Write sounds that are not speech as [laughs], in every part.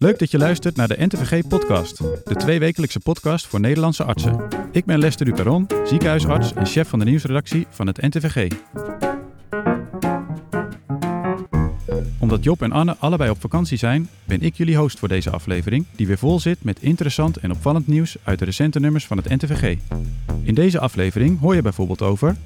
Leuk dat je luistert naar de NTVG Podcast, de tweewekelijkse podcast voor Nederlandse artsen. Ik ben Lester Duperon, ziekenhuisarts en chef van de nieuwsredactie van het NTVG. Omdat Job en Anne allebei op vakantie zijn, ben ik jullie host voor deze aflevering, die weer vol zit met interessant en opvallend nieuws uit de recente nummers van het NTVG. In deze aflevering hoor je bijvoorbeeld over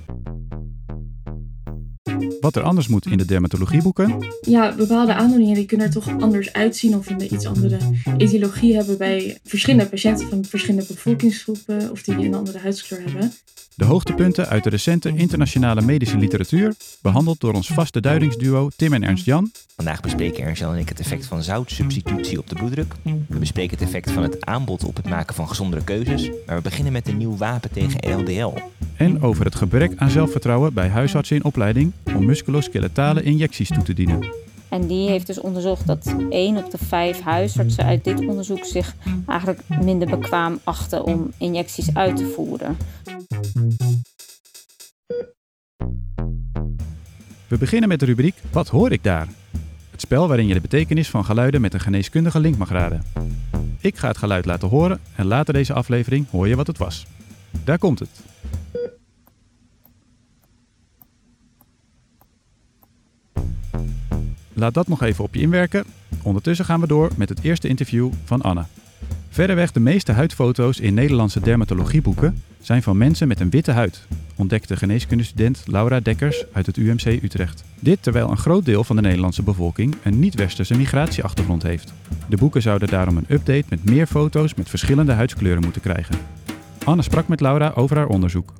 wat er anders moet in de dermatologieboeken. Ja, bepaalde aandoeningen die kunnen er toch anders uitzien of een iets andere etiologie hebben bij verschillende patiënten van verschillende bevolkingsgroepen of die een andere huidskleur hebben. De hoogtepunten uit de recente internationale medische literatuur, behandeld door ons vaste duidingsduo Tim en Ernst Jan. Vandaag bespreken Ernst Jan en ik het effect van zoutsubstitutie op de bloeddruk. We bespreken het effect van het aanbod op het maken van gezondere keuzes. Maar we beginnen met een nieuw wapen tegen LDL. En over het gebrek aan zelfvertrouwen bij huisartsen in opleiding om musculoskeletale injecties toe te dienen. En die heeft dus onderzocht dat 1 op de 5 huisartsen uit dit onderzoek zich eigenlijk minder bekwaam achten om injecties uit te voeren. We beginnen met de rubriek Wat hoor ik daar? Het spel waarin je de betekenis van geluiden met een geneeskundige link mag raden. Ik ga het geluid laten horen en later deze aflevering hoor je wat het was. Daar komt het. Laat dat nog even op je inwerken. Ondertussen gaan we door met het eerste interview van Anne. Verreweg de meeste huidfoto's in Nederlandse dermatologieboeken zijn van mensen met een witte huid, ontdekte geneeskundestudent Laura Dekkers uit het UMC Utrecht. Dit terwijl een groot deel van de Nederlandse bevolking een niet-westerse migratieachtergrond heeft. De boeken zouden daarom een update met meer foto's met verschillende huidskleuren moeten krijgen. Anne sprak met Laura over haar onderzoek.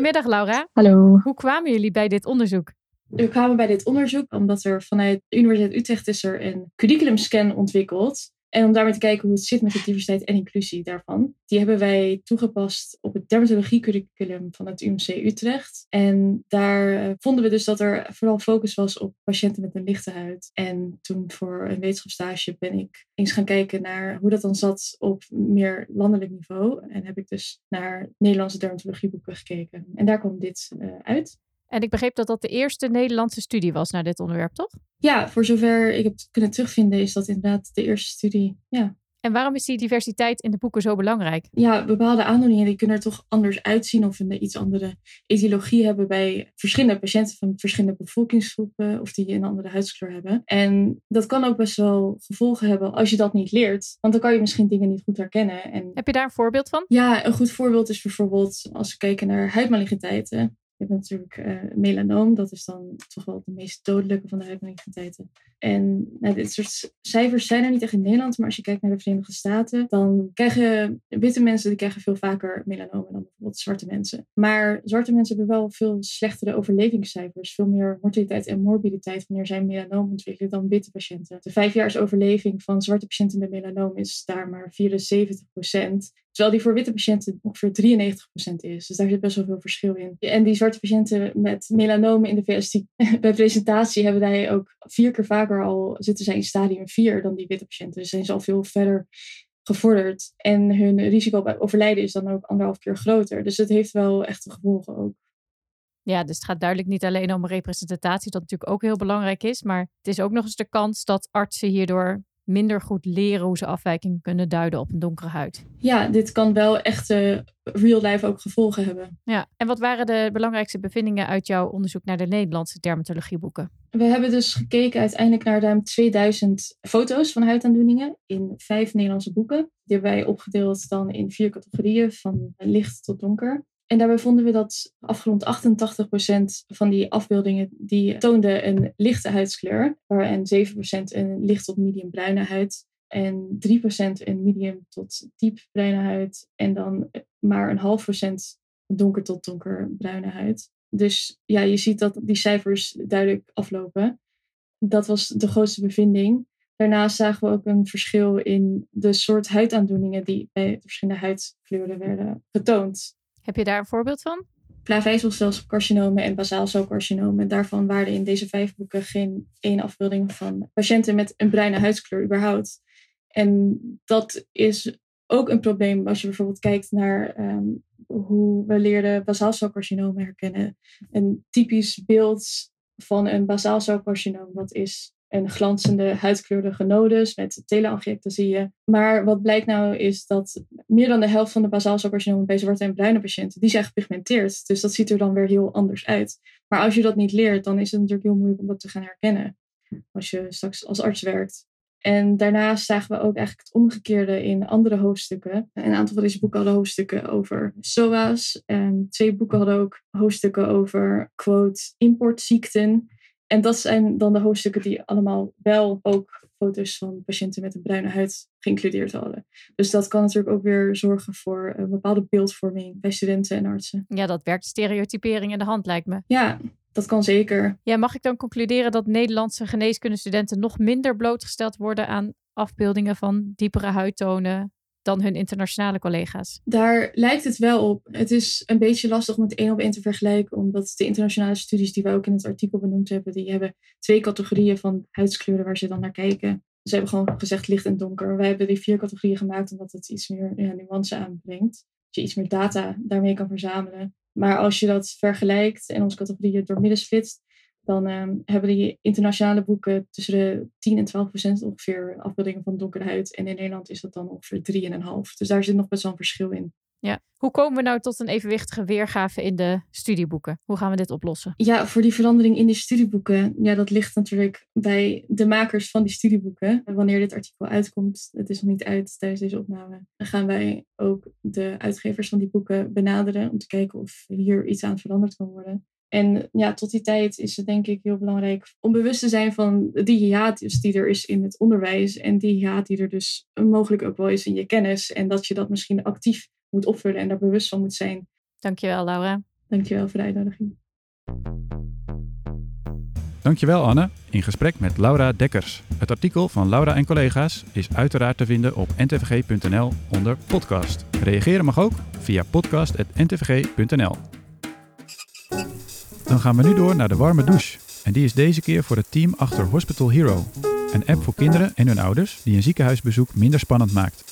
Goedemiddag Laura. Hallo. Hoe kwamen jullie bij dit onderzoek? We kwamen bij dit onderzoek omdat er vanuit de Universiteit Utrecht is er een curriculumscan ontwikkeld. En om daarmee te kijken hoe het zit met de diversiteit en inclusie daarvan. Die hebben wij toegepast op het dermatologie-curriculum van het UMC Utrecht. En daar eh, vonden we dus dat er vooral focus was op patiënten met een lichte huid. En toen voor een wetenschapsstage ben ik eens gaan kijken naar hoe dat dan zat op meer landelijk niveau. En heb ik dus naar Nederlandse dermatologieboeken gekeken. En daar kwam dit uh, uit. En ik begreep dat dat de eerste Nederlandse studie was naar dit onderwerp, toch? Ja, voor zover ik heb kunnen terugvinden, is dat inderdaad de eerste studie. Ja. En waarom is die diversiteit in de boeken zo belangrijk? Ja, bepaalde aandoeningen die kunnen er toch anders uitzien of een iets andere etiologie hebben bij verschillende patiënten van verschillende bevolkingsgroepen of die een andere huidskleur hebben. En dat kan ook best wel gevolgen hebben als je dat niet leert, want dan kan je misschien dingen niet goed herkennen. En Heb je daar een voorbeeld van? Ja, een goed voorbeeld is bijvoorbeeld als we kijken naar huidmaligniteiten. Je hebt natuurlijk uh, melanoom, dat is dan toch wel de meest dodelijke van de huidmaligniteiten. En nou, dit soort cijfers zijn er niet echt in Nederland, maar als je kijkt naar de Verenigde Staten, dan krijgen witte mensen die krijgen veel vaker melanoom dan bijvoorbeeld zwarte mensen. Maar zwarte mensen hebben wel veel slechtere overlevingscijfers, veel meer mortaliteit en morbiditeit wanneer zij melanoom ontwikkelen dan witte patiënten. De vijfjaars overleving van zwarte patiënten met melanoom is daar maar 74 procent. Terwijl die voor witte patiënten ongeveer 93% is. Dus daar zit best wel veel verschil in. En die zwarte patiënten met melanomen in de VS, die, [laughs] bij presentatie hebben wij ook vier keer vaker al zitten zij in stadium 4 dan die witte patiënten. Dus zijn ze al veel verder gevorderd. En hun risico op overlijden is dan ook anderhalf keer groter. Dus het heeft wel echte gevolgen ook. Ja, dus het gaat duidelijk niet alleen om representatie, dat natuurlijk ook heel belangrijk is. Maar het is ook nog eens de kans dat artsen hierdoor minder goed leren hoe ze afwijkingen kunnen duiden op een donkere huid. Ja, dit kan wel echt uh, real life ook gevolgen hebben. Ja, en wat waren de belangrijkste bevindingen uit jouw onderzoek naar de Nederlandse dermatologieboeken? We hebben dus gekeken uiteindelijk naar ruim 2000 foto's van huidaandoeningen in vijf Nederlandse boeken. Die hebben wij opgedeeld dan in vier categorieën, van licht tot donker. En daarbij vonden we dat afgerond 88% van die afbeeldingen die toonden een lichte huidskleur, en 7% een licht tot medium bruine huid en 3% een medium tot diep bruine huid en dan maar een half procent donker tot donker bruine huid. Dus ja, je ziet dat die cijfers duidelijk aflopen. Dat was de grootste bevinding. Daarnaast zagen we ook een verschil in de soort huidaandoeningen die bij verschillende huidkleuren werden getoond. Heb je daar een voorbeeld van? Plavezelcelcarcinomen en basaalcelcarcinomen. Daarvan waren in deze vijf boeken geen één afbeelding van patiënten met een bruine huidskleur überhaupt. En dat is ook een probleem als je bijvoorbeeld kijkt naar um, hoe we leerden basaalcelcarcinomen herkennen. Een typisch beeld van een basaalcelcarcinoom, dat is een glanzende huidkleurige nodus met teleangiectasieën. Maar wat blijkt nou is dat meer dan de helft van de basaalcelcarcinomen bij zwarte en bruine patiënten, die zijn gepigmenteerd. Dus dat ziet er dan weer heel anders uit. Maar als je dat niet leert, dan is het natuurlijk heel moeilijk om dat te gaan herkennen. Als je straks als arts werkt. En daarnaast zagen we ook eigenlijk het omgekeerde in andere hoofdstukken. Een aantal van deze boeken hadden hoofdstukken over SOA's. En twee boeken hadden ook hoofdstukken over, quote, importziekten. En dat zijn dan de hoofdstukken die allemaal wel ook foto's van patiënten met een bruine huid geïncludeerd hadden. Dus dat kan natuurlijk ook weer zorgen voor een bepaalde beeldvorming bij studenten en artsen. Ja, dat werkt stereotypering in de hand, lijkt me. Ja, dat kan zeker. Ja, mag ik dan concluderen dat Nederlandse geneeskundestudenten nog minder blootgesteld worden aan afbeeldingen van diepere huidtonen dan hun internationale collega's? Daar lijkt het wel op. Het is een beetje lastig om het één op één te vergelijken, omdat de internationale studies die we ook in het artikel benoemd hebben, die hebben twee categorieën van huidskleuren waar ze dan naar kijken. Ze hebben gewoon gezegd licht en donker. Wij hebben die vier categorieën gemaakt omdat het iets meer nuance aanbrengt. Dat je iets meer data daarmee kan verzamelen. Maar als je dat vergelijkt en onze categorieën door midden splitst, dan ehm, hebben die internationale boeken tussen de 10 en 12 procent ongeveer afbeeldingen van donkere huid. En in Nederland is dat dan ongeveer 3,5. Dus daar zit nog best wel een verschil in. Ja. Hoe komen we nou tot een evenwichtige weergave in de studieboeken? Hoe gaan we dit oplossen? Ja, voor die verandering in die studieboeken, ja, dat ligt natuurlijk bij de makers van die studieboeken. Wanneer dit artikel uitkomt, het is nog niet uit tijdens deze opname, dan gaan wij ook de uitgevers van die boeken benaderen om te kijken of hier iets aan veranderd kan worden. En ja, tot die tijd is het denk ik heel belangrijk om bewust te zijn van die hiatus die er is in het onderwijs. En die hiaat die er dus mogelijk ook wel is in je kennis. En dat je dat misschien actief moet opvullen en daar bewust van moet zijn. Dankjewel, Laura. Dankjewel voor de uitnodiging. Dankjewel Anne, in gesprek met Laura Dekkers. Het artikel van Laura en collega's is uiteraard te vinden op ntvg.nl onder podcast. Reageren mag ook via podcast.ntvg.nl. Dan gaan we nu door naar de warme douche. En die is deze keer voor het team achter Hospital Hero. Een app voor kinderen en hun ouders die een ziekenhuisbezoek minder spannend maakt.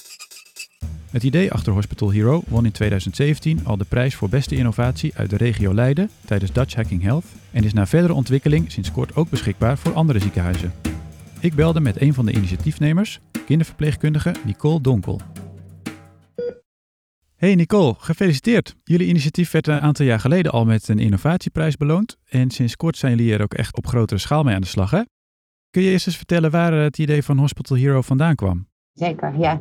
Het idee achter Hospital Hero won in 2017 al de prijs voor beste innovatie uit de regio Leiden tijdens Dutch Hacking Health en is na verdere ontwikkeling sinds kort ook beschikbaar voor andere ziekenhuizen. Ik belde met een van de initiatiefnemers, kinderverpleegkundige Nicole Donkel. Hey Nicole, gefeliciteerd. Jullie initiatief werd een aantal jaar geleden al met een innovatieprijs beloond en sinds kort zijn jullie er ook echt op grotere schaal mee aan de slag, hè? Kun je eerst eens vertellen waar het idee van Hospital Hero vandaan kwam? Zeker, ja.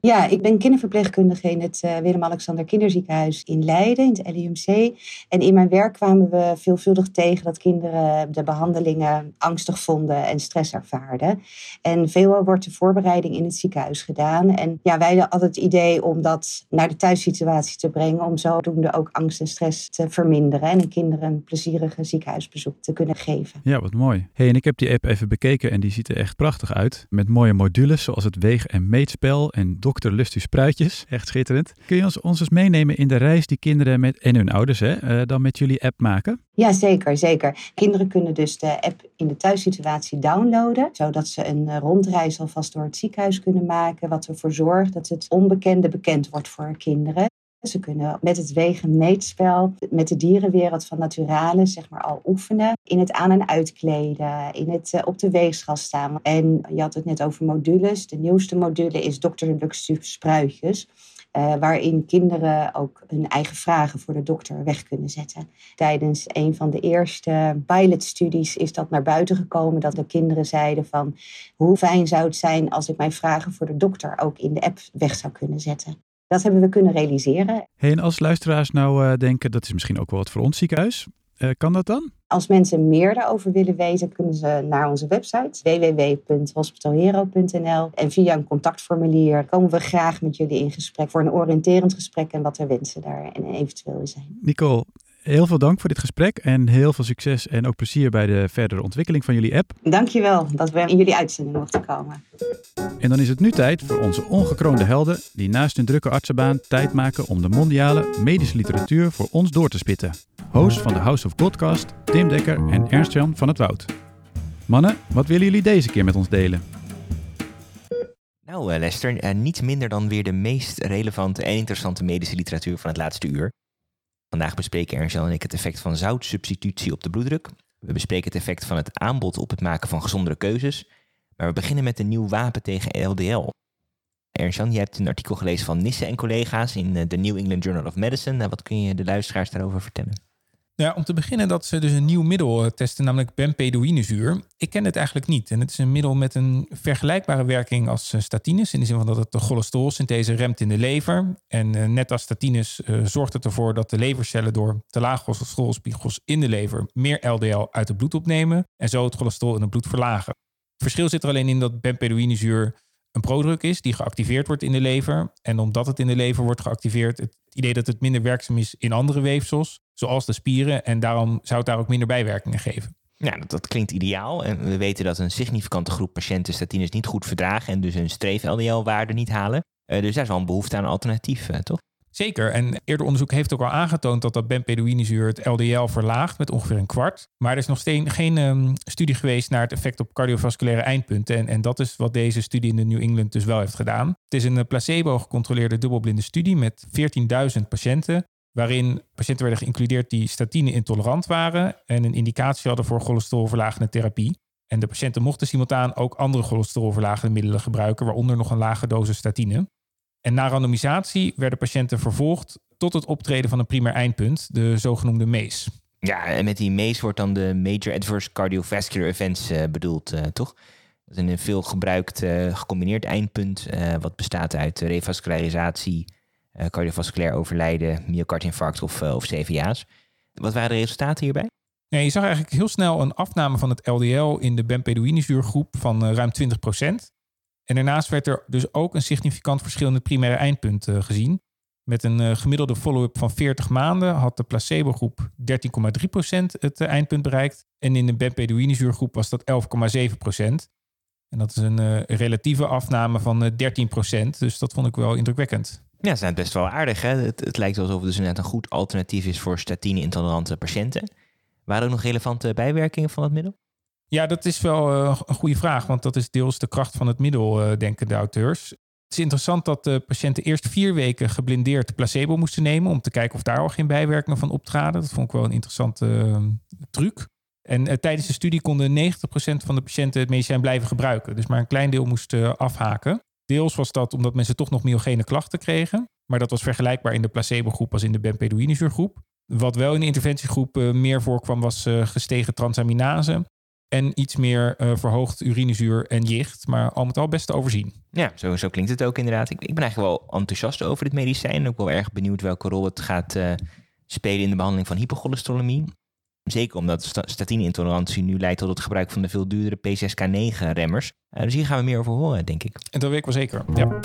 Ja, ik ben kinderverpleegkundige in het uh, Willem-Alexander Kinderziekenhuis in Leiden, in het LUMC. En in mijn werk kwamen we veelvuldig tegen dat kinderen de behandelingen angstig vonden en stress ervaarden. En veel wordt de voorbereiding in het ziekenhuis gedaan. En ja, wij hadden het idee om dat naar de thuissituatie te brengen, om zodoende ook angst en stress te verminderen en kinderen een plezierige ziekenhuisbezoek te kunnen geven. Ja, wat mooi. Hey, en ik heb die app even bekeken en die ziet er echt prachtig uit. Met mooie modules zoals het weeg- en meetspel en dokter Lustus Spruitjes. Echt schitterend. Kun je ons, ons eens meenemen in de reis die kinderen met, en hun ouders hè, uh, dan met jullie app maken? Ja, zeker, zeker. Kinderen kunnen dus de app in de thuissituatie downloaden, zodat ze een rondreis alvast door het ziekenhuis kunnen maken, wat ervoor zorgt dat het onbekende bekend wordt voor kinderen. Ze kunnen met het wegen-meetspel, met de dierenwereld van Naturalis, zeg maar al oefenen. In het aan- en uitkleden, in het uh, op de weegschaal staan. En je had het net over modules. De nieuwste module is Dr. Spruitjes. Uh, waarin kinderen ook hun eigen vragen voor de dokter weg kunnen zetten. Tijdens een van de eerste pilotstudies is dat naar buiten gekomen dat de kinderen zeiden van hoe fijn zou het zijn als ik mijn vragen voor de dokter ook in de app weg zou kunnen zetten. Dat hebben we kunnen realiseren. Hey, en als luisteraars nou uh, denken dat is misschien ook wel wat voor ons ziekenhuis, uh, kan dat dan? Als mensen meer daarover willen weten, kunnen ze naar onze website www.hospitalhero.nl en via een contactformulier komen we graag met jullie in gesprek voor een oriënterend gesprek en wat er wensen daar en eventueel zijn. Nicole, heel veel dank voor dit gesprek en heel veel succes en ook plezier bij de verdere ontwikkeling van jullie app. Dankjewel dat we in jullie uitzending mochten komen. En dan is het nu tijd voor onze ongekroonde helden die naast hun drukke artsenbaan tijd maken om de mondiale medische literatuur voor ons door te spitten. Host van de House of Podcast, Tim Dekker en Ernst-Jan van het Woud. Mannen, wat willen jullie deze keer met ons delen? Nou, Lester, uh, niet minder dan weer de meest relevante en interessante medische literatuur van het laatste uur. Vandaag bespreken Ernst-Jan en ik het effect van zoutsubstitutie op de bloeddruk, We bespreken het effect van het aanbod op het maken van gezondere keuzes. Maar we beginnen met een nieuw wapen tegen LDL. Ernst-Jan, je hebt een artikel gelezen van Nisse en collega's in de New England Journal of Medicine. Nou, wat kun je de luisteraars daarover vertellen? Ja, om te beginnen dat ze dus een nieuw middel eh, testen, namelijk bempedoïnezuur. Ik ken het eigenlijk niet. En het is een middel met een vergelijkbare werking als eh, statines. In de zin van dat het de cholesterolsynthese remt in de lever. En uh, net als statines zorgt het ervoor dat de levercellen door te laag cholesterolspiegels in de lever meer LDL uit het bloed opnemen. En zo het cholesterol in het bloed verlagen. Het verschil zit er alleen in dat bempedoïnezuur een prodruk is die geactiveerd wordt in de lever. En omdat het in de lever wordt geactiveerd, het idee dat het minder werkzaam is in andere weefsels, zoals de spieren. En daarom zou het daar ook minder bijwerkingen geven. Ja, dat, klinkt ideaal. En we weten dat een significante groep patiënten statines niet goed verdragen en dus hun streef-LDL-waarde niet halen. Uh, dus daar is wel een behoefte aan een alternatief, uh, toch? Zeker. En eerder onderzoek heeft ook al aangetoond dat dat bempedoïnezuur het LDL verlaagt met ongeveer een kwart. Maar er is nog steeds geen um, studie geweest naar het effect op cardiovasculaire eindpunten. En, en, dat is wat deze studie in de New England dus wel heeft gedaan. Het is een placebo-gecontroleerde dubbelblinde studie met 14.000 patiënten. Waarin patiënten werden geïncludeerd die statine intolerant waren en een indicatie hadden voor cholesterolverlagende therapie. En de patiënten mochten simultaan ook andere cholesterolverlagende middelen gebruiken, waaronder nog een lage dosis statine. En na randomisatie werden patiënten vervolgd tot het optreden van een primair eindpunt, de zogenoemde MACE. Ja, en met die MACE wordt dan de Major Adverse Cardiovascular Events uh, bedoeld, uh, toch? Dat is een veel gebruikt uh, gecombineerd eindpunt, wat bestaat uit revascularisatie, cardiovasculair overlijden, myocardinfarct of, of CVA's. Wat waren de resultaten hierbij? Ja, je zag eigenlijk heel snel een afname van het LDL in de bempedoïnezuurgroep van ruim 20 en daarnaast werd er dus ook een significant verschil in het primaire eindpunt uh, gezien. Met een uh, gemiddelde follow-up van 40 maanden had de placebo-groep 13,3% het uh, eindpunt bereikt. En in de bempedoïnezuurgroep was dat 11,7%. En dat is een relatieve afname van 13%. Dus dat vond ik wel indrukwekkend. Ja, dat is best wel aardig. Hè? Het, het lijkt alsof het dus net een goed alternatief is voor statine-intolerante patiënten. Waren er nog relevante bijwerkingen van het middel? Ja, dat is wel uh, een goede vraag, want dat is deels de kracht van het middel, uh, denken de auteurs. Het is interessant dat de patiënten eerst vier weken geblindeerd placebo moesten nemen om te kijken of daar al geen bijwerkingen van optraden. Dat vond ik wel een interessante uh, truc. En tijdens de studie konden 90% van de patiënten het medicijn blijven gebruiken. Dus maar een klein deel moest afhaken. Deels was dat omdat mensen toch nog myogene klachten kregen. Maar dat was vergelijkbaar in de placebo-groep als in de bempedoïnezuurgroep. Wat wel in de interventiegroep meer voorkwam was gestegen transaminase en iets meer uh, verhoogd urinezuur en jicht. Maar al met al best te overzien. Ja, zo, zo klinkt het ook inderdaad. Ik, ik ben eigenlijk wel enthousiast over dit medicijn. Ook wel erg benieuwd welke rol het gaat uh, spelen in de behandeling van hypocholesterolemie. Zeker omdat statine-intolerantie nu leidt tot het gebruik van de veel duurdere P6K9-remmers. Uh, dus hier gaan we meer over horen, denk ik. En dat weet ik wel zeker, ja.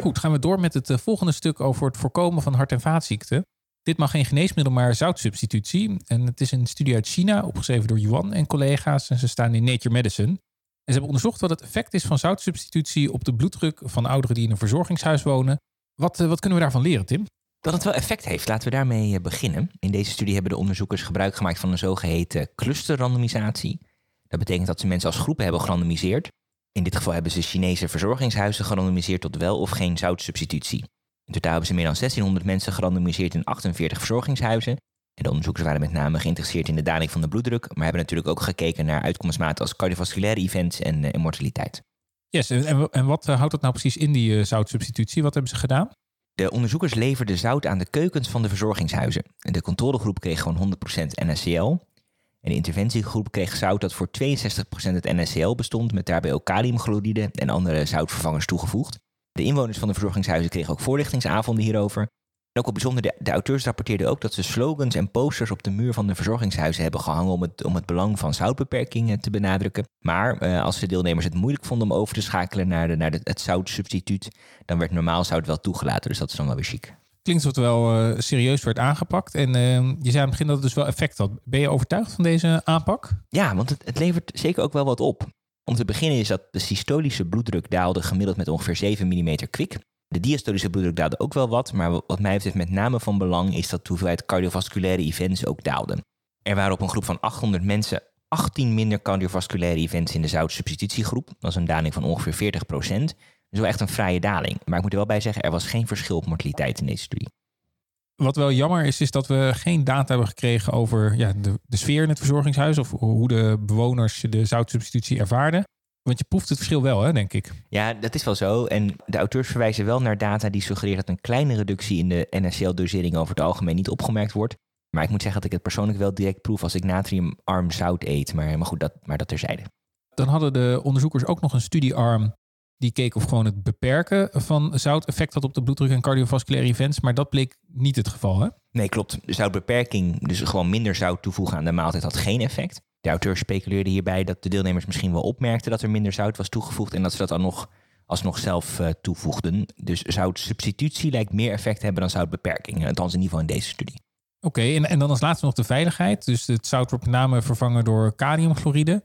Goed, gaan we door met het volgende stuk over het voorkomen van hart- en vaatziekten. Dit mag geen geneesmiddel, maar zoutsubstitutie. En het is een studie uit China, opgeschreven door Yuan en collega's. En ze staan in Nature Medicine. En ze hebben onderzocht wat het effect is van zoutsubstitutie op de bloeddruk van ouderen die in een verzorgingshuis wonen. Wat, wat kunnen we daarvan leren, Tim? Dat het wel effect heeft, laten we daarmee beginnen. In deze studie hebben de onderzoekers gebruik gemaakt van een zogeheten clusterrandomisatie. Dat betekent dat ze mensen als groepen hebben gerandomiseerd. In dit geval hebben ze Chinese verzorgingshuizen gerandomiseerd tot wel of geen zoutsubstitutie. In totaal hebben ze meer dan 1600 mensen gerandomiseerd in 48 verzorgingshuizen. En de onderzoekers waren met name geïnteresseerd in de daling van de bloeddruk, maar hebben natuurlijk ook gekeken naar uitkomstmaten als cardiovasculaire events en, uh, mortaliteit. Yes, en, en wat uh, houdt dat nou precies in, die uh, zoutsubstitutie? Wat hebben ze gedaan? De onderzoekers leverden zout aan de keukens van de verzorgingshuizen. De controlegroep kreeg gewoon 100% NaCl. En de interventiegroep kreeg zout dat voor 62% het NaCl bestond, met daarbij ook kaliumchloride en andere zoutvervangers toegevoegd. De inwoners van de verzorgingshuizen kregen ook voorlichtingsavonden hierover. En ook wel bijzonder, de, de, auteurs rapporteerden ook dat ze slogans en posters op de muur van de verzorgingshuizen hebben gehangen om het, om het belang van zoutbeperking te benadrukken. Maar uh, als de deelnemers het moeilijk vonden om over te schakelen naar, de, naar de, het zoutsubstituut, dan werd normaal zout wel toegelaten. Dus dat is dan wel weer chic. Klinkt alsof het wel uh, serieus werd aangepakt. En uh, je zei aan het begin dat het dus wel effect had. Ben je overtuigd van deze aanpak? Ja, want het, het levert zeker ook wel wat op. Om te beginnen is dat de systolische bloeddruk daalde gemiddeld met ongeveer 7 mm kwik. De diastolische bloeddruk daalde ook wel wat, maar wat mij betreft met name van belang is dat de hoeveelheid cardiovasculaire events ook daalde. Er waren op een groep van 800 mensen 18 minder cardiovasculaire events in de zoutsubstitutiegroep. Dat is een daling van ongeveer 40% Dus wel echt een fraaie daling. Maar ik moet er wel bij zeggen, er was geen verschil op mortaliteit in deze studie. Wat wel jammer is, is dat we geen data hebben gekregen over ja, de, de sfeer in het verzorgingshuis of hoe de bewoners de zoutsubstitutie ervaarden. Want je proeft het verschil wel, hè, denk ik. Ja, dat is wel zo. En de auteurs verwijzen wel naar data die suggereren dat een kleine reductie in de NaCl-dosering over het algemeen niet opgemerkt wordt. Maar ik moet zeggen dat ik het persoonlijk wel direct proef als ik natriumarm zout eet. Maar, maar goed, dat, maar dat terzijde. Dan hadden de onderzoekers ook nog een studiearm die keek of gewoon het beperken van zout effect had op de bloeddruk en cardiovasculaire events. Maar dat bleek niet het geval, hè? Nee, klopt. De zoutbeperking, dus gewoon minder zout toevoegen aan de maaltijd, had geen effect. De auteur speculeerde hierbij dat de deelnemers misschien wel opmerkten dat er minder zout was toegevoegd en dat ze dat dan nog alsnog zelf uh, toevoegden. Dus zoutsubstitutie lijkt meer effect te hebben dan zoutbeperking. Althans in ieder geval in deze studie. Oké, en, en dan als laatste nog de veiligheid. Dus het zout wordt met name vervangen door kaliumchloride.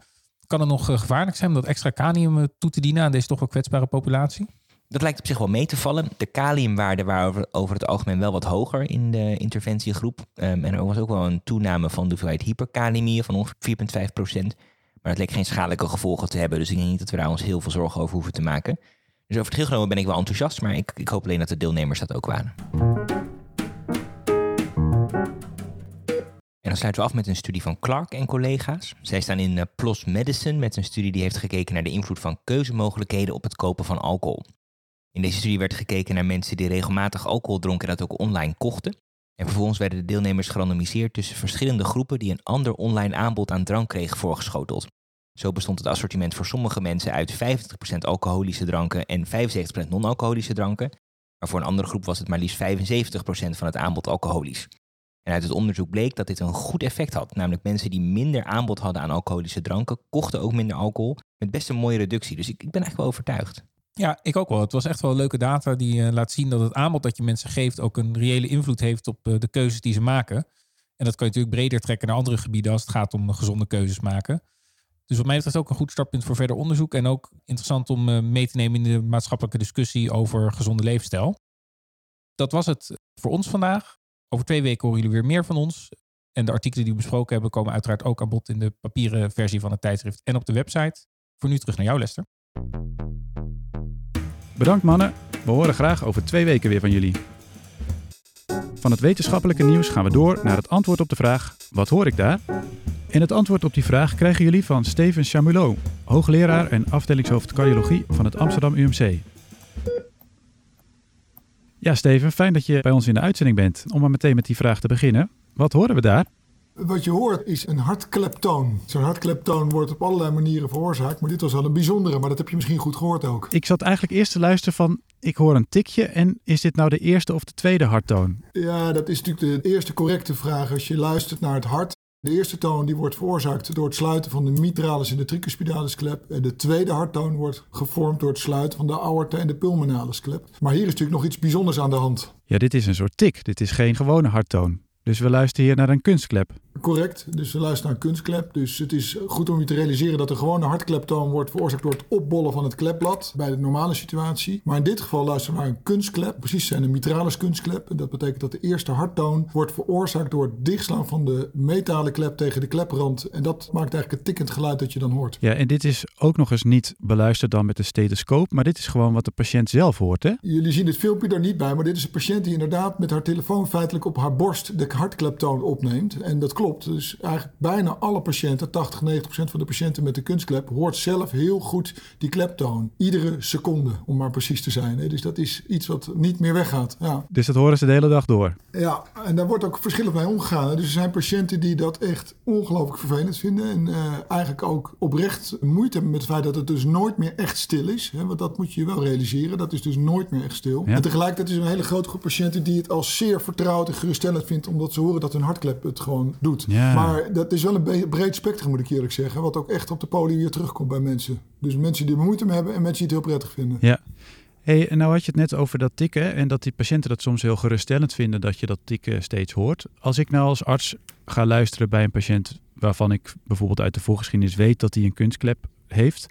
Kan het nog eh, gevaarlijk zijn om dat extra kalium eh, toe te dienen aan deze toch wel kwetsbare populatie? Dat lijkt op zich wel mee te vallen. De kaliumwaarden waren over het algemeen wel wat hoger in de interventiegroep. Um, en er was ook wel een toename van de hoeveelheid hyperkaliemie van ongeveer 4,5 procent. Maar het leek geen schadelijke gevolgen te hebben. Dus ik denk niet dat we daar ons heel veel zorgen over hoeven te maken. Dus over het geheel genomen ben ik wel enthousiast. Maar ik, ik hoop alleen dat de deelnemers dat ook waren. En dan sluiten we af met een studie van Clark en collega's. Zij staan in PLOS Medicine met een studie die heeft gekeken naar de invloed van keuzemogelijkheden op het kopen van alcohol. In deze studie werd gekeken naar mensen die regelmatig alcohol dronken en dat ook online kochten. En vervolgens werden de deelnemers gerandomiseerd tussen verschillende groepen die een ander online aanbod aan drank kregen voorgeschoteld. Zo bestond het assortiment voor sommige mensen uit 25% alcoholische dranken en 75% non-alcoholische dranken. Maar voor een andere groep was het maar liefst 75% van het aanbod alcoholisch. En uit het onderzoek bleek dat dit een goed effect had. Namelijk mensen die minder aanbod hadden aan alcoholische dranken, kochten ook minder alcohol. Met best een mooie reductie. Dus ik, ik ben eigenlijk wel overtuigd. Ja, ik ook wel. Het was echt wel leuke data die uh, laat zien dat het aanbod dat je mensen geeft ook een reële invloed heeft op uh, de keuzes die ze maken. En dat kan je natuurlijk breder trekken naar andere gebieden als het gaat om gezonde keuzes maken. Dus wat mij betreft ook een goed startpunt voor verder onderzoek. En ook interessant om mee te nemen in de maatschappelijke discussie over gezonde leefstijl. Dat was het voor ons vandaag. Over twee weken horen jullie weer meer van ons. En de artikelen die we besproken hebben komen uiteraard ook aan bod in de papieren versie van het tijdschrift en op de website. Voor nu terug naar jou, Lester. Bedankt mannen. We horen graag over twee weken weer van jullie. Van het wetenschappelijke nieuws gaan we door naar het antwoord op de vraag: wat hoor ik daar? En het antwoord op die vraag krijgen jullie van Steven Chamulot, hoogleraar en afdelingshoofd cardiologie van het Amsterdam UMC. Ja, Steven, fijn dat je bij ons in de uitzending bent. Om maar meteen met die vraag te beginnen. Wat horen we daar? Wat je hoort is een hartkleptoon. Zo'n hartkleptoon wordt op allerlei manieren veroorzaakt. Maar dit was wel een bijzondere, maar dat heb je misschien goed gehoord ook. Ik zat eigenlijk eerst te luisteren van, ik hoor een tikje. En is dit nou de eerste of de tweede harttoon? Ja, dat is natuurlijk de eerste correcte vraag. Als je luistert naar het hart, de eerste toon die wordt veroorzaakt door het sluiten van de mitralis en de tricuspidales klep. En de tweede harttoon wordt gevormd door het sluiten van de aorta en de pulmonalis klep. Maar hier is natuurlijk nog iets bijzonders aan de hand. Ja, dit is een soort tik. Dit is geen gewone harttoon. Dus we luisteren hier naar een kunstklep. Correct, dus we luisteren naar een kunstklep. Dus het is goed om je te realiseren dat de gewone hartkleptoon wordt veroorzaakt door het opbollen van het klepblad bij de normale situatie. Maar in dit geval luisteren we naar een kunstklep. Precies zijn een mitralis kunstklep. En dat betekent dat de eerste harttoon wordt veroorzaakt door het dichtslaan van de metalen klep tegen de kleprand. En dat maakt eigenlijk het tikkend geluid dat je dan hoort. Ja, en dit is ook nog eens niet beluisterd dan met de stethoscoop, maar dit is gewoon wat de patiënt zelf hoort, hè? Jullie zien het filmpje daar niet bij, maar dit is een patiënt die inderdaad met haar telefoon feitelijk op haar borst de hartkleptoon opneemt. En dat klopt. Dus eigenlijk bijna alle patiënten, 80, 90 procent van de patiënten met de kunstklep, hoort zelf heel goed die kleptoon. Iedere seconde, om maar precies te zijn. Dus dat is iets wat niet meer weggaat. Ja. Dus dat horen ze de hele dag door? Ja, en daar wordt ook verschillend mee omgegaan. Dus er zijn patiënten die dat echt ongelooflijk vervelend vinden. En uh, eigenlijk ook oprecht moeite hebben met het feit dat het dus nooit meer echt stil is. Hè? Want dat moet je wel realiseren. Dat is dus nooit meer echt stil. Ja. En tegelijkertijd is er een hele grote groep patiënten die het als zeer vertrouwd en geruststellend vindt. Omdat ze horen dat hun hartklep het gewoon doet. Maar dat is wel een breed spectrum, moet ik eerlijk zeggen. Wat ook echt op de poli weer terugkomt bij mensen. Dus mensen die er moeite mee hebben en mensen die het heel prettig vinden. Ja. Hey, en nou had je het net over dat tikken en dat die patiënten dat soms heel geruststellend vinden dat je dat tikken steeds hoort. Als ik nou als arts ga luisteren bij een patiënt waarvan ik bijvoorbeeld uit de voorgeschiedenis weet dat hij een kunstklep heeft,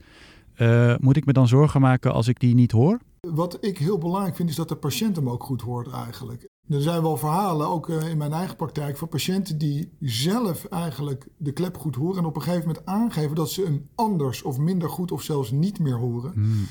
uh, moet ik me dan zorgen maken als ik die niet hoor? Wat ik heel belangrijk vind is dat de patiënt hem ook goed hoort eigenlijk. Er zijn wel verhalen, ook in mijn eigen praktijk, van patiënten die zelf eigenlijk de klep goed horen en op een gegeven moment aangeven dat ze hem anders of minder goed of zelfs niet meer horen. Hmm.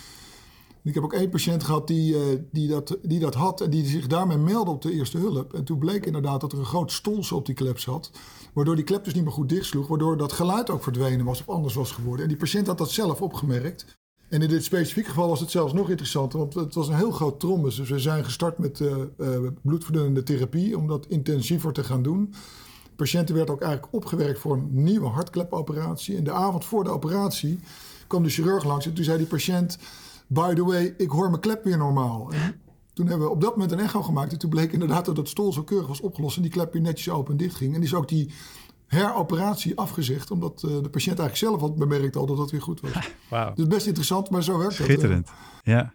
Ik heb ook één patiënt gehad die, uh, die, dat, die dat had en die zich daarmee meldde op de eerste hulp. En toen bleek inderdaad dat er een groot stolsel op die klep zat. Waardoor die klep dus niet meer goed dichtsloeg. Waardoor dat geluid ook verdwenen was of anders was geworden. En die patiënt had dat zelf opgemerkt. En in dit specifieke geval was het zelfs nog interessanter, want het was een heel groot trombus. Dus we zijn gestart met uh, bloedverdunnende therapie om dat intensiever te gaan doen. De patiënt werd ook eigenlijk opgewerkt voor een nieuwe hartklepoperatie. En de avond voor de operatie kwam de chirurg langs en toen zei die patiënt... By the way, ik hoor mijn klep weer normaal. En toen hebben we op dat moment een echo gemaakt. En toen bleek inderdaad dat het stol zo keurig was opgelost... en die klep weer netjes open en dicht ging. En is ook die heroperatie afgezegd. Omdat uh, de patiënt eigenlijk zelf had bemerkt al dat dat weer goed was. [laughs] Wauw. Dus best interessant, maar zo werkt het. Schitterend, ja.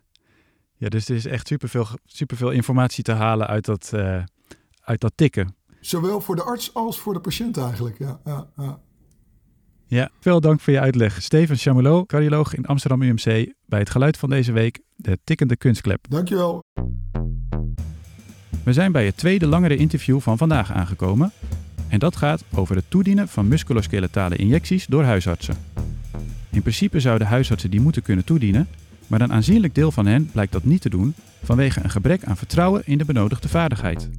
Ja, dus er is echt superveel, superveel informatie te halen uit dat, uh, uit dat tikken. Zowel voor de arts als voor de patiënt eigenlijk, ja. ja, ja. Ja, veel dank voor je uitleg. Steven Chamelot, cardioloog in Amsterdam UMC, bij het geluid van deze week, de tikkende kunstklep. Dankjewel. We zijn bij het tweede langere interview van vandaag aangekomen. En dat gaat over het toedienen van musculoskeletale injecties door huisartsen. In principe zouden huisartsen die moeten kunnen toedienen, maar een aanzienlijk deel van hen blijkt dat niet te doen vanwege een gebrek aan vertrouwen in de benodigde vaardigheid.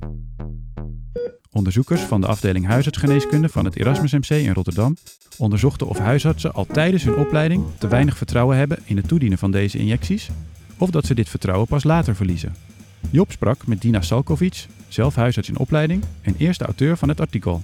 Onderzoekers van de afdeling huisartsgeneeskunde van het Erasmus MC in Rotterdam onderzochten of huisartsen al tijdens hun opleiding te weinig vertrouwen hebben in het toedienen van deze injecties, of dat ze dit vertrouwen pas later verliezen. Job sprak met Dina Salkovic, zelf huisarts in opleiding en eerste auteur van het artikel.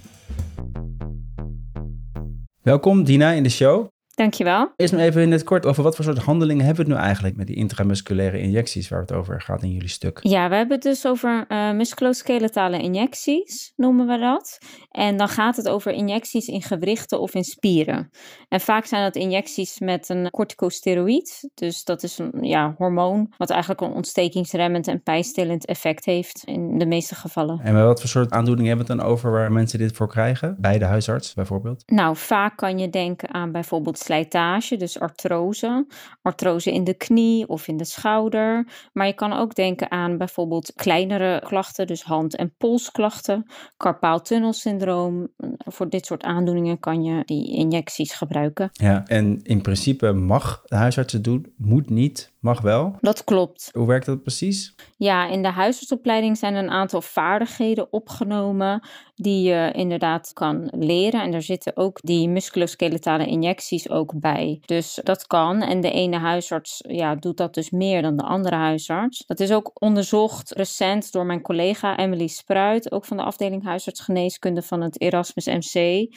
Welkom Dina in de show. Dankjewel. Eerst maar even in het kort over wat voor soort handelingen hebben we het nu eigenlijk met die intramusculaire injecties waar het over gaat in jullie stuk? Ja, we hebben het dus over uh, musculoskeletale injecties, noemen we dat. En dan gaat het over injecties in gewrichten of in spieren. En vaak zijn dat injecties met een corticosteroïd. Dus dat is een ja, hormoon wat eigenlijk een ontstekingsremmend en pijnstillend effect heeft in de meeste gevallen. En wat voor soort aandoeningen hebben we het dan over waar mensen dit voor krijgen? Bij de huisarts bijvoorbeeld? Nou, vaak kan je denken aan bijvoorbeeld slijtage, dus artrose. Artrose in de knie of in de schouder. Maar je kan ook denken aan bijvoorbeeld kleinere klachten, dus hand- en polsklachten, carpaaltunnelsyndroom. Voor dit soort aandoeningen kan je die injecties gebruiken. Ja, en in principe mag de huisarts het doen, moet niet, mag wel. Dat klopt. Hoe werkt dat precies? Ja, in de huisartsopleiding zijn een aantal vaardigheden opgenomen die je inderdaad kan leren. En daar zitten ook die musculoskeletale injecties ook bij. Dus dat kan. En de ene huisarts ja, doet dat dus meer dan de andere huisarts. Dat is ook onderzocht recent door mijn collega Emily Spruit, ook van de afdeling huisartsgeneeskunde van het Erasmus MC.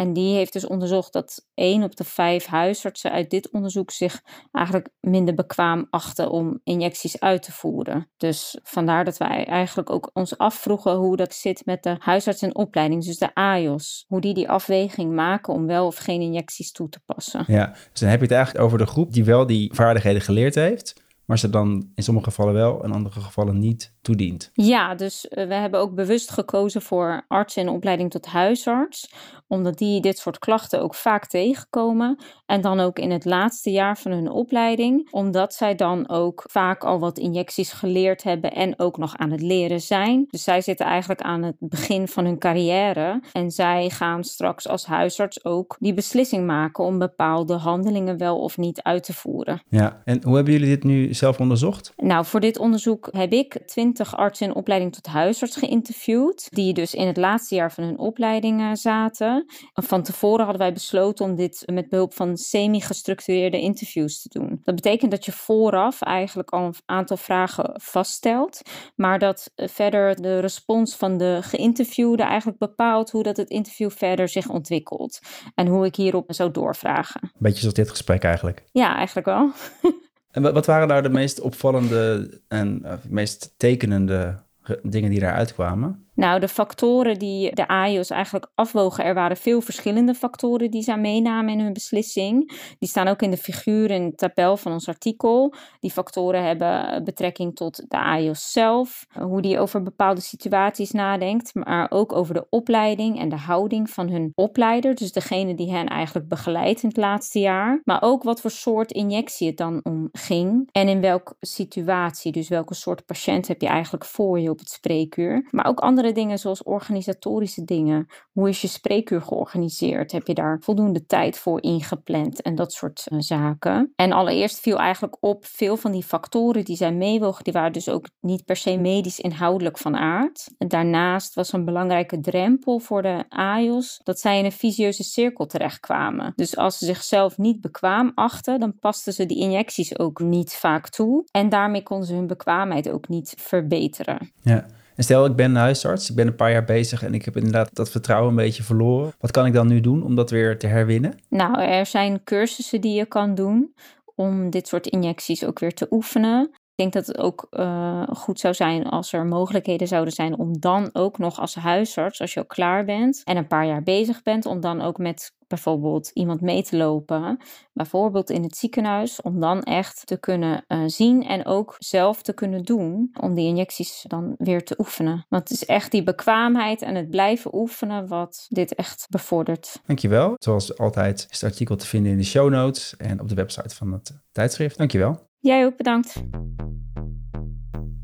En die heeft dus onderzocht dat één op de vijf huisartsen uit dit onderzoek zich eigenlijk minder bekwaam achten om injecties uit te voeren. Dus vandaar dat wij eigenlijk ook ons afvroegen hoe dat zit met de huisarts in opleiding, dus de AIOS. Hoe die die afweging maken om wel of geen injecties toe te passen. Ja, dus dan heb je het eigenlijk over de groep die wel die vaardigheden geleerd heeft maar ze dan in sommige gevallen wel, in andere gevallen niet toedient. Ja, dus uh, we hebben ook bewust gekozen voor artsen in opleiding tot huisarts, omdat die dit soort klachten ook vaak tegenkomen. En dan ook in het laatste jaar van hun opleiding, omdat zij dan ook vaak al wat injecties geleerd hebben en ook nog aan het leren zijn. Dus zij zitten eigenlijk aan het begin van hun carrière en zij gaan straks als huisarts ook die beslissing maken om bepaalde handelingen wel of niet uit te voeren. Ja, en hoe hebben jullie dit nu zelf onderzocht? Nou, voor dit onderzoek heb ik twintig artsen in opleiding tot huisarts geïnterviewd, die dus in het laatste jaar van hun opleiding zaten. Van tevoren hadden wij besloten om dit met behulp van semi-gestructureerde interviews te doen. Dat betekent dat je vooraf eigenlijk al een aantal vragen vaststelt, maar dat verder de respons van de geïnterviewde eigenlijk bepaalt hoe dat het interview verder zich ontwikkelt en hoe ik hierop zou doorvragen. Beetje zoals dit gesprek eigenlijk. Ja, eigenlijk wel. [laughs] En wat waren nou de meest opvallende en uh, meest tekenende dingen die daaruit kwamen? Nou, de factoren die de AIOS eigenlijk afwogen, er waren veel verschillende factoren die zij meenamen in hun beslissing. Die staan ook in de figuur het tabel van ons artikel. Die factoren hebben betrekking tot de AIOS zelf, hoe die over bepaalde situaties nadenkt, maar ook over de opleiding en de houding van hun opleider, dus degene die hen eigenlijk begeleidt in het laatste jaar. Maar ook wat voor soort injectie het dan om ging en in welke situatie, dus welke soort patiënt heb je eigenlijk voor je op het spreekuur. Maar ook andere andere dingen zoals organisatorische dingen. Hoe is je spreekuur georganiseerd? Heb je daar voldoende tijd voor ingepland en dat soort uh, zaken? En allereerst viel eigenlijk op veel van die factoren die zij meewogen, die waren dus ook niet per se medisch inhoudelijk van aard. Daarnaast was een belangrijke drempel voor de AIOS dat zij in een visieuze cirkel terechtkwamen. Dus als ze zichzelf niet bekwaam achten, dan pasten ze die injecties ook niet vaak toe. En daarmee konden ze hun bekwaamheid ook niet verbeteren. Ja. Stel, ik ben huisarts, ik ben een paar jaar bezig en ik heb inderdaad dat vertrouwen een beetje verloren. Wat kan ik dan nu doen om dat weer te herwinnen? Nou, er zijn cursussen die je kan doen om dit soort injecties ook weer te oefenen. Ik denk dat het ook uh, goed zou zijn als er mogelijkheden zouden zijn om dan ook nog als huisarts, als je al klaar bent en een paar jaar bezig bent, om dan ook met bijvoorbeeld iemand mee te lopen, bijvoorbeeld in het ziekenhuis, om dan echt te kunnen uh, zien en ook zelf te kunnen doen, om die injecties dan weer te oefenen. Want het is echt die bekwaamheid en het blijven oefenen wat dit echt bevordert. Dankjewel. Zoals altijd is het artikel te vinden in de show notes en op de website van het tijdschrift. Dankjewel. Jij ook bedankt.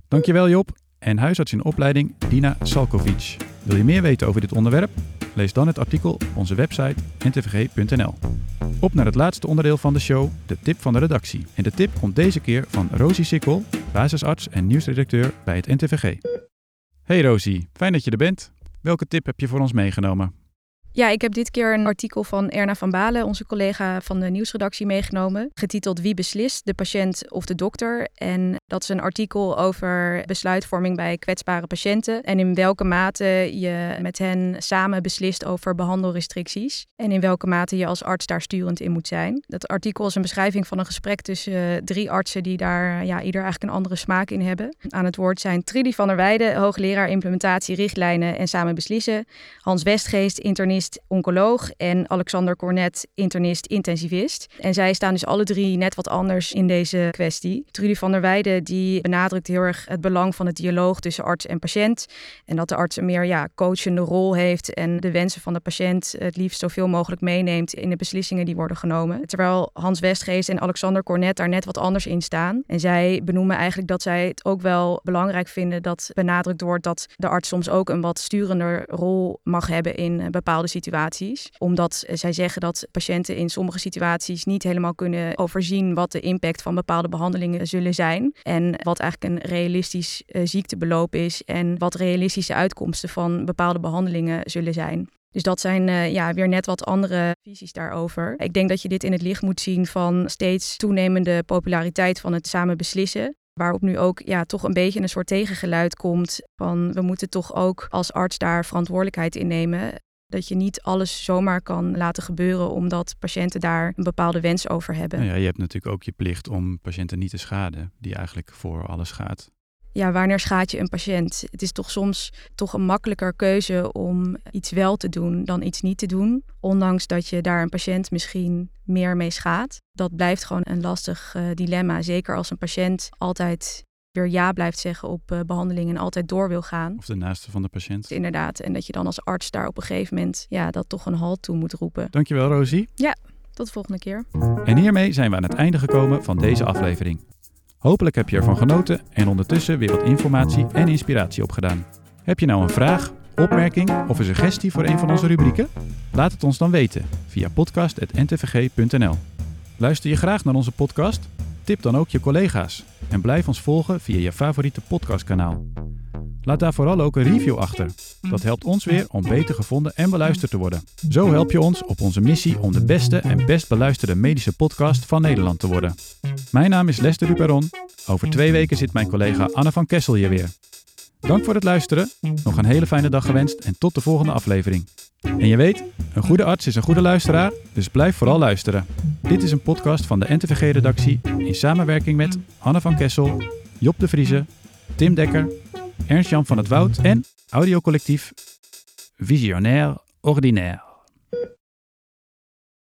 Dankjewel Job. En huisarts in opleiding Dina Salkovic. Wil je meer weten over dit onderwerp? Lees dan het artikel op onze website ntvg.nl. Op naar het laatste onderdeel van de show, de tip van de redactie. En de tip komt deze keer van Rosie Sikkel, basisarts en nieuwsredacteur bij het NTVG. Hey Rosie, fijn dat je er bent. Welke tip heb je voor ons meegenomen? Ja, ik heb dit keer een artikel van Erna van Balen, onze collega van de nieuwsredactie, meegenomen. Getiteld Wie beslist, de patiënt of de dokter? En dat is een artikel over besluitvorming bij kwetsbare patiënten. En in welke mate je met hen samen beslist over behandelrestricties. En in welke mate je als arts daar sturend in moet zijn. Dat artikel is een beschrijving van een gesprek tussen drie artsen die daar ja, ieder eigenlijk een andere smaak in hebben. Aan het woord zijn Trudy van der Weijden, hoogleraar implementatie, richtlijnen en samen beslissen. Hans Westgeest, internist oncoloog en Alexander Cornet, internist, intensivist. En zij staan dus alle drie net wat anders in deze kwestie. Trudy van der Weijden die benadrukt heel erg het belang van het dialoog tussen arts en patiënt. En dat de arts een meer ja, coachende rol heeft en de wensen van de patiënt het liefst zoveel mogelijk meeneemt in de beslissingen die worden genomen. Terwijl Hans Westgeest en Alexander Cornet daar net wat anders in staan. En zij benoemen eigenlijk dat zij het ook wel belangrijk vinden dat benadrukt wordt dat de arts soms ook een wat sturender rol mag hebben in bepaalde situaties. Omdat zij zeggen dat patiënten in sommige situaties niet helemaal kunnen overzien wat de impact van bepaalde behandelingen zullen zijn. En wat eigenlijk een realistisch uh, ziektebeloop is en wat realistische uitkomsten van bepaalde behandelingen zullen zijn. Dus dat zijn uh, ja, weer net wat andere visies daarover. Ik denk dat je dit in het licht moet zien van steeds toenemende populariteit van het samen beslissen. Waarop nu ook ja, toch een beetje een soort tegengeluid komt van we moeten toch ook als arts daar verantwoordelijkheid in nemen. Dat je niet alles zomaar kan laten gebeuren omdat patiënten daar een bepaalde wens over hebben. Nou ja, je hebt natuurlijk ook je plicht om patiënten niet te schaden, die eigenlijk voor alles gaat. Ja, wanneer schaadt je een patiënt? Het is toch soms toch een makkelijker keuze om iets wel te doen dan iets niet te doen. Ondanks dat je daar een patiënt misschien meer mee schaadt. Dat blijft gewoon een lastig uh, dilemma. Zeker als een patiënt altijd weer ja blijft zeggen op uh, behandeling en altijd door wil gaan. Of de naaste van de patiënt. Inderdaad. En dat je dan als arts daar op een gegeven moment ja, dat toch een halt toe moet roepen. Dankjewel, Rosie. Ja, tot de volgende keer. En hiermee zijn we aan het einde gekomen van deze aflevering. Hopelijk heb je ervan genoten en ondertussen weer wat informatie en inspiratie opgedaan. Heb je nou een vraag, opmerking of een suggestie voor een van onze rubrieken? Laat het ons dan weten via podcast.ntvg.nl. Luister je graag naar onze podcast? Tip dan ook je collega's en blijf ons volgen via je favoriete podcastkanaal. Laat daar vooral ook een review achter. Dat helpt ons weer om beter gevonden en beluisterd te worden. Zo help je ons op onze missie om de beste en best beluisterde medische podcast van Nederland te worden. Mijn naam is Lester Duperon. Over twee weken zit mijn collega Anne van Kessel hier weer. Dank voor het luisteren, nog een hele fijne dag gewenst en tot de volgende aflevering. En je weet, een goede arts is een goede luisteraar, dus blijf vooral luisteren. Dit is een podcast van de NTVG-redactie in samenwerking met Anne van Kessel, Job de Vrieze, Tim Dekker, Ernst-Jan van het Woud en audiocollectief Visionair Ordinaire.